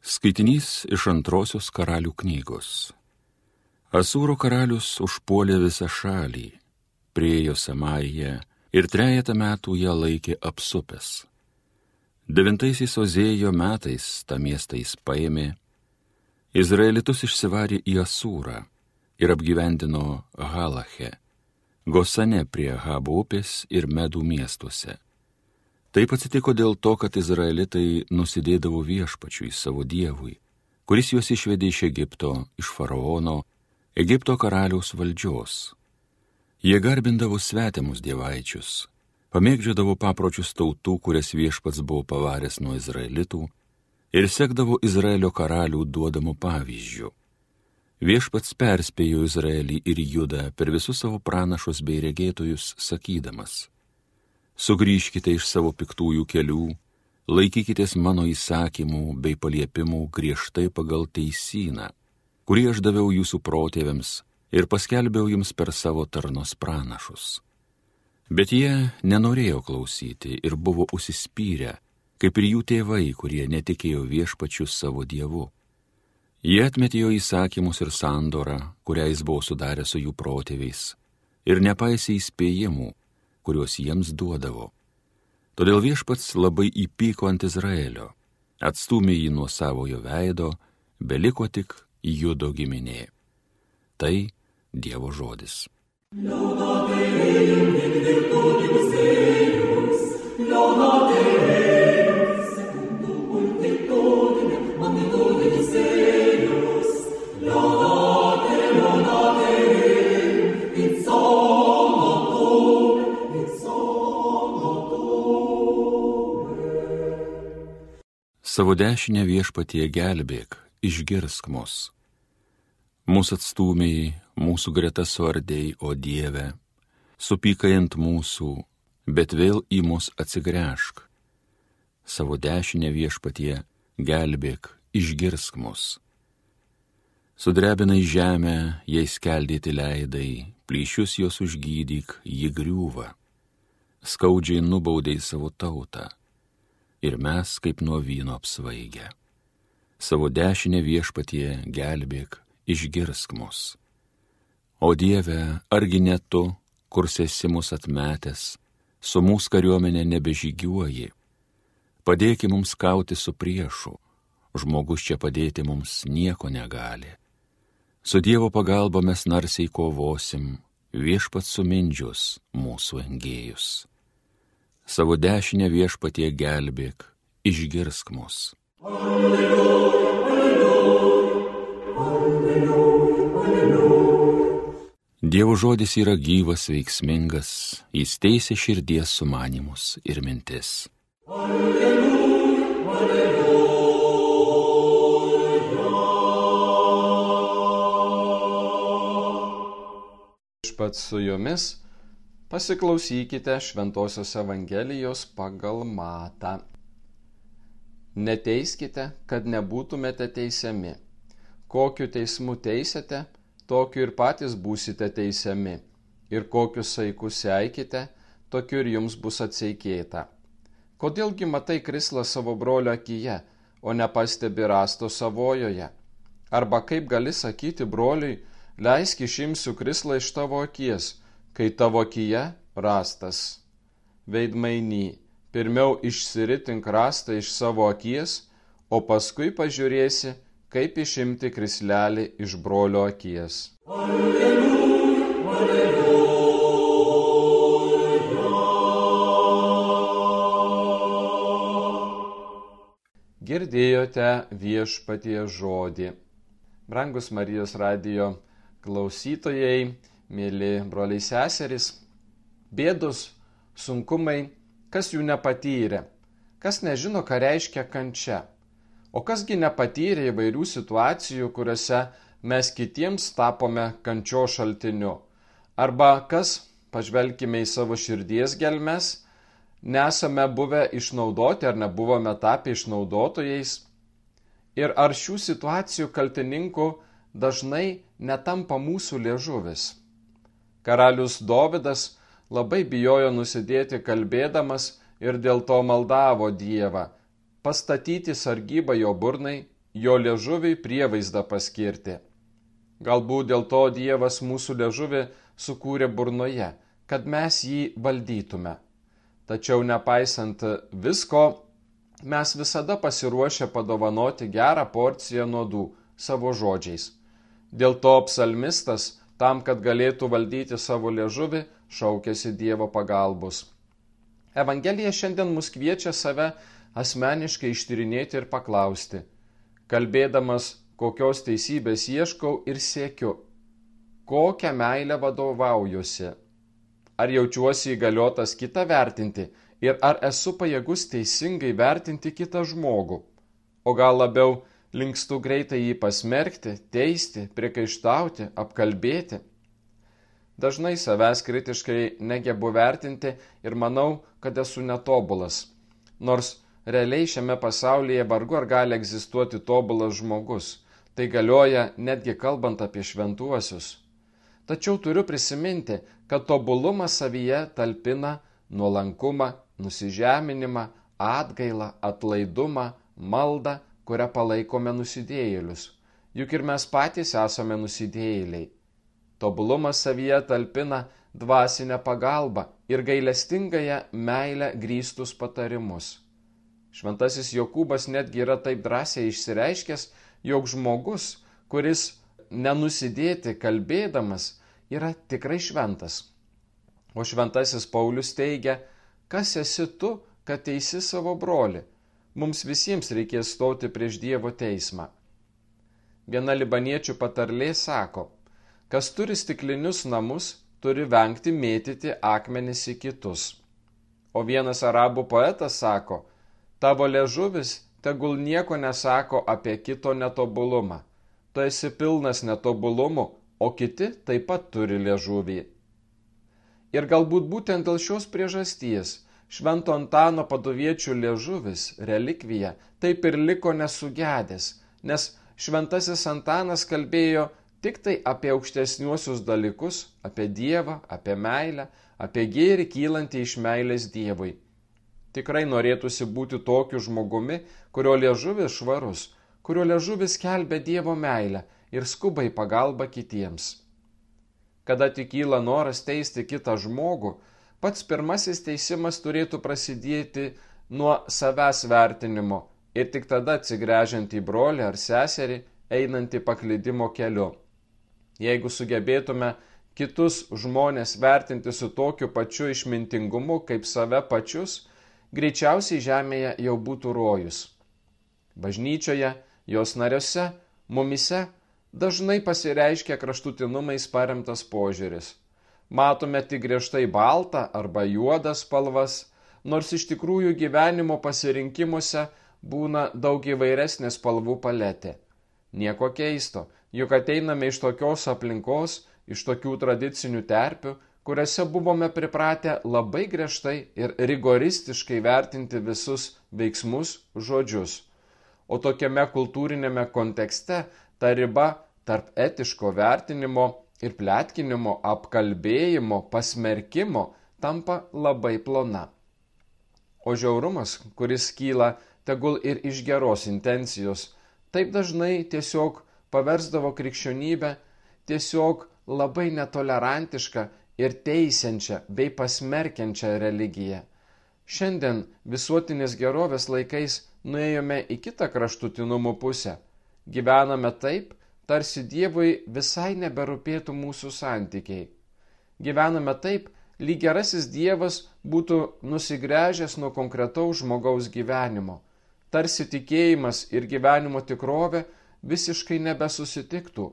Skaitinys iš antrosios karalių knygos. Asūro karalius užpuolė visą šalį, priejo Samaiją ir trejata metų ją laikė apsupęs. Devintaisiais Ozėjo metais tą miestą jis paėmė, Izraelitus išsivarė į Asūrą ir apgyvendino Halache, Gosane prie Habo upės ir Medų miestuose Taip atsitiko dėl to, kad izraelitai nusidėdavo viešpačiui savo dievui, kuris juos išvedė iš Egipto, iš faraono, Egipto karaliaus valdžios. Jie garbindavo svetimus dievaičius, pamėgdžiodavo papročius tautų, kurias viešpats buvo pavaręs nuo izraelitų, ir sekdavo Izraelio karalių duodamų pavyzdžių. Viešpats perspėjo Izraelį ir Judą per visus savo pranašus bei regėtojus, sakydamas, sugrįžkite iš savo piktųjų kelių, laikykitės mano įsakymų bei paliepimų griežtai pagal teisyną, kurį aš daviau jūsų protėviams ir paskelbiau jums per savo tarnos pranašus. Bet jie nenorėjo klausyti ir buvo užsispyrę, kaip ir jų tėvai, kurie netikėjo viešpačiu savo dievu. Jie atmetė jo įsakymus ir sandorą, kurią jis buvo sudaręs su jų protėviais, ir nepaisė įspėjimų, kuriuos jiems duodavo. Todėl viešpats labai įpyko ant Izraelio, atstumė jį nuo savojo veido, beliko tik judo giminė. Tai Dievo žodis. Laudate, Savo dešinę viešpatie gelbėk, išgirsk mus. Mūsų atstumiai, mūsų greta suardėjai, o Dieve, supykai ant mūsų, bet vėl į mus atsigręžk. Savo dešinę viešpatie gelbėk, išgirsk mus. Sudrebinai žemę, jai skeldyti leidai, plyšius jos užgydyk, ji griūva. Skaudžiai nubaudai savo tautą ir mes kaip nuo vyno apsvaigę. Savo dešinę viešpatie gelbėk, išgirsk mus. O Dieve, argi ne tu, kur esi mus atmetęs, su mūsų kariuomenė nebežygiuoji. Padėki mums kauti su priešu, žmogus čia padėti mums nieko negali. Su Dievo pagalba mes narsiai kovosim, viešpat sumindžius mūsų engėjus savo dešinę viešpatie gelbėk, išgirsk mus. Alleluja, alleluja, alleluja. Dievo žodis yra gyvas, veiksmingas, jis teisė širdies sumanimus ir mintis. Alleluja, alleluja. Išpat su jomis Pasiklausykite Šventojios Evangelijos pagal matą. Neteiskite, kad nebūtumėte teisiami. Kokiu teismu teisėte, tokiu ir patys būsite teisiami. Ir kokius saikus seikite, tokiu ir jums bus atseikėta. Kodėlgi matai krislą savo brolio akyje, o nepastebi rasto savojoje? Arba kaip gali sakyti broliui, leisk išimsiu krislą iš tavo akies, kai tavo kyje rastas. Veidmainy, pirmiau išsiritink rastą iš savo akies, o paskui pažiūrėsi, kaip išimti krislelį iš brolio akies. Alleluja, alleluja. Girdėjote viešpatie žodį. Brangus Marijos radio klausytojai, mėly broliai seserys, bėdos, sunkumai, kas jų nepatyrė, kas nežino, ką reiškia kančia, o kasgi nepatyrė įvairių situacijų, kuriuose mes kitiems tapome kančio šaltiniu, arba kas, pažvelkime į savo širdies gelmes, nesame buvę išnaudoti ar nebuvome tapę išnaudotojais, ir ar šių situacijų kaltininku dažnai netampa mūsų liežuvis. Karalius Dovydas labai bijojo nusidėti kalbėdamas ir dėl to maldavo Dievą pastatyti sargybą jo burnai jo liežuviui prievaizdą paskirti. Galbūt dėl to Dievas mūsų liežuvį sukūrė burnoje, kad mes jį valdytume. Tačiau nepaisant visko, mes visada pasiruošę padovanoti gerą porciją nuodų savo žodžiais. Dėl to psalmistas, tam, kad galėtų valdyti savo liežuvį, šaukėsi Dievo pagalbos. Evangelija šiandien mus kviečia save asmeniškai ištyrinėti ir paklausti, kalbėdamas, kokios teisybės ieškau ir siekiu, kokią meilę vadovaujuosi. Ar jaučiuosi įgaliotas kitą vertinti ir ar esu pajėgus teisingai vertinti kitą žmogų, o gal labiau linkstu greitai jį pasmerkti, teisti, priekaištauti, apkalbėti. Dažnai savęs kritiškai negebu vertinti ir manau, kad esu netobulas. Nors realiai šiame pasaulyje vargu ar gali egzistuoti tobulas žmogus. Tai galioja netgi kalbant apie šventuosius. Tačiau turiu prisiminti, kad tobulumas savyje talpina nuolankumą, nusižeminimą, atgailą, atlaidumą, maldą, kurią palaikome nusidėjėlius. Juk ir mes patys esame nusidėjėliai. Tobulumas savyje talpina dvasinę pagalbą ir gailestingąją meilę grįstus patarimus. Šventasis Jokūbas netgi yra taip drąsiai išsireiškęs, jog žmogus, kuris nenusidėti kalbėdamas, yra tikrai šventas. O šventasis Paulius teigia, Kas esi tu, kad teisi savo broli? Mums visiems reikės stoti prieš Dievo teismą. Viena libaniečių patarlė sako, kas turi stiklinius namus, turi vengti mėtyti akmenis į kitus. O vienas arabų poetas sako, tavo ležuvis tegul nieko nesako apie kito netobulumą. Tu esi pilnas netobulumų, o kiti taip pat turi ležuvį. Ir galbūt būtent dėl šios priežasties Švento Antano padoviečių liežuvis, relikvija, taip ir liko nesugedęs, nes Šventasis Antanas kalbėjo tik tai apie aukštesniuosius dalykus, apie Dievą, apie meilę, apie gėrį kylantį iš meilės Dievui. Tikrai norėtųsi būti tokiu žmogumi, kurio liežuvis švarus, kurio liežuvis kelbė Dievo meilę ir skubai pagalba kitiems kada tik kyla noras teisti kitą žmogų, pats pirmasis teisimas turėtų prasidėti nuo savęs vertinimo ir tik tada atsigręžiant į brolį ar seserį, einant į paklydimo keliu. Jeigu sugebėtume kitus žmonės vertinti su tokiu pačiu išmintingumu kaip save pačius, greičiausiai žemėje jau būtų rojus. Bažnyčioje, jos nariuose, mumise dažnai pasireiškia kraštutinumais paremtas požiūris. Matome tik griežtai baltą arba juodą spalvas, nors iš tikrųjų gyvenimo pasirinkimuose būna daug įvairesnė spalvų paletė. Nieko keisto, juk ateiname iš tokios aplinkos, iš tokių tradicinių terpių, kuriuose buvome pripratę labai griežtai ir rigoristiškai vertinti visus veiksmus, žodžius. O tokiame kultūrinėme kontekste ta riba tarp etiško vertinimo ir plėtkinimo, apkalbėjimo, pasmerkimo tampa labai plona. O žiaurumas, kuris kyla tegul ir iš geros intencijos, taip dažnai tiesiog paversdavo krikščionybę tiesiog labai netolerantišką ir teisiančią bei pasmerkiančią religiją. Šiandien visuotinės gerovės laikais nuėjome į kitą kraštutinumų pusę Gyvename taip, tarsi Dievui visai neberūpėtų mūsų santykiai. Gyvename taip, lyg gerasis Dievas būtų nusigręžęs nuo konkretaus žmogaus gyvenimo, tarsi tikėjimas ir gyvenimo tikrovė visiškai nebesusitiktų.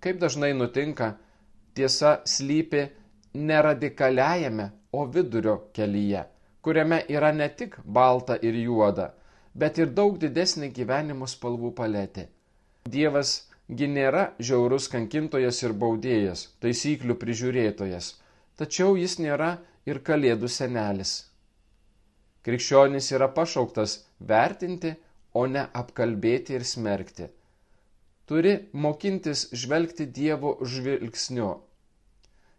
Kaip dažnai nutinka, tiesa slypi neradikaliajame, o vidurio kelyje, kuriame yra ne tik balta ir juoda, bet ir daug didesnė gyvenimo spalvų paletė. Dievas gi nėra žiaurus kankintojas ir baudėjas, taisyklių prižiūrėtojas, tačiau jis nėra ir kalėdų senelis. Krikščionis yra pašauktas vertinti, o ne apkalbėti ir smerkti. Turi mokintis žvelgti Dievo žvilgsniu.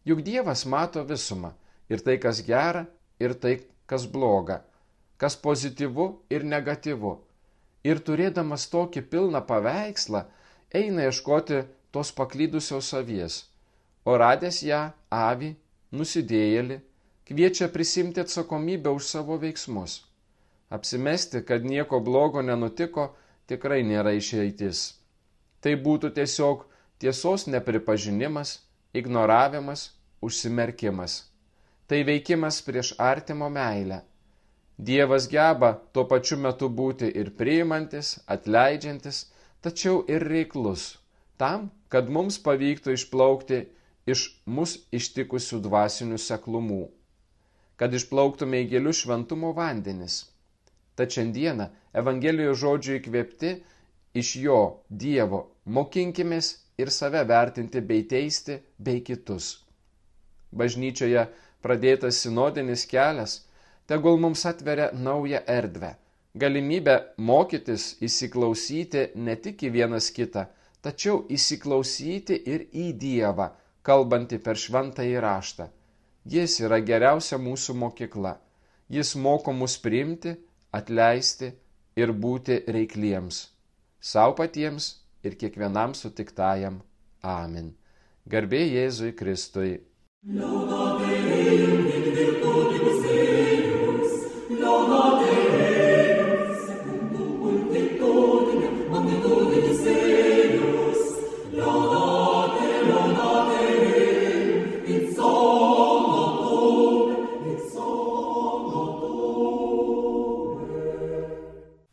Juk Dievas mato visumą ir tai, kas gera, ir tai, kas bloga kas pozityvu ir negatyvu. Ir turėdamas tokį pilną paveikslą, eina ieškoti tos paklydusios avies, o radęs ją, avį, nusidėjėlį, kviečia prisimti atsakomybę už savo veiksmus. Apsimesti, kad nieko blogo nenutiko, tikrai nėra išeitis. Tai būtų tiesiog tiesos nepripažinimas, ignoravimas, užsimerkimas. Tai veikimas prieš artimo meilę. Dievas geba tuo pačiu metu būti ir priimantis, atleidžiantis, tačiau ir reiklus, tam, kad mums pavyktų išplaukti iš mus ištikusių dvasinių seklumų, kad išplauktume į gilius šventumo vandenis. Tad šiandieną Evangelijos žodžių įkvėpti iš jo Dievo mokinkimės ir save vertinti bei teisti bei kitus. Bažnyčioje pradėtas sinodinis kelias tegul mums atveria naują erdvę, galimybę mokytis įsiklausyti ne tik į vienas kitą, tačiau įsiklausyti ir į Dievą, kalbantį per šventąjį raštą. Jis yra geriausia mūsų mokykla. Jis moko mus priimti atleisti ir būti reikliems, savo patiems ir kiekvienam sutiktajam. Amen. Garbė Jėzui Kristui. Laudate in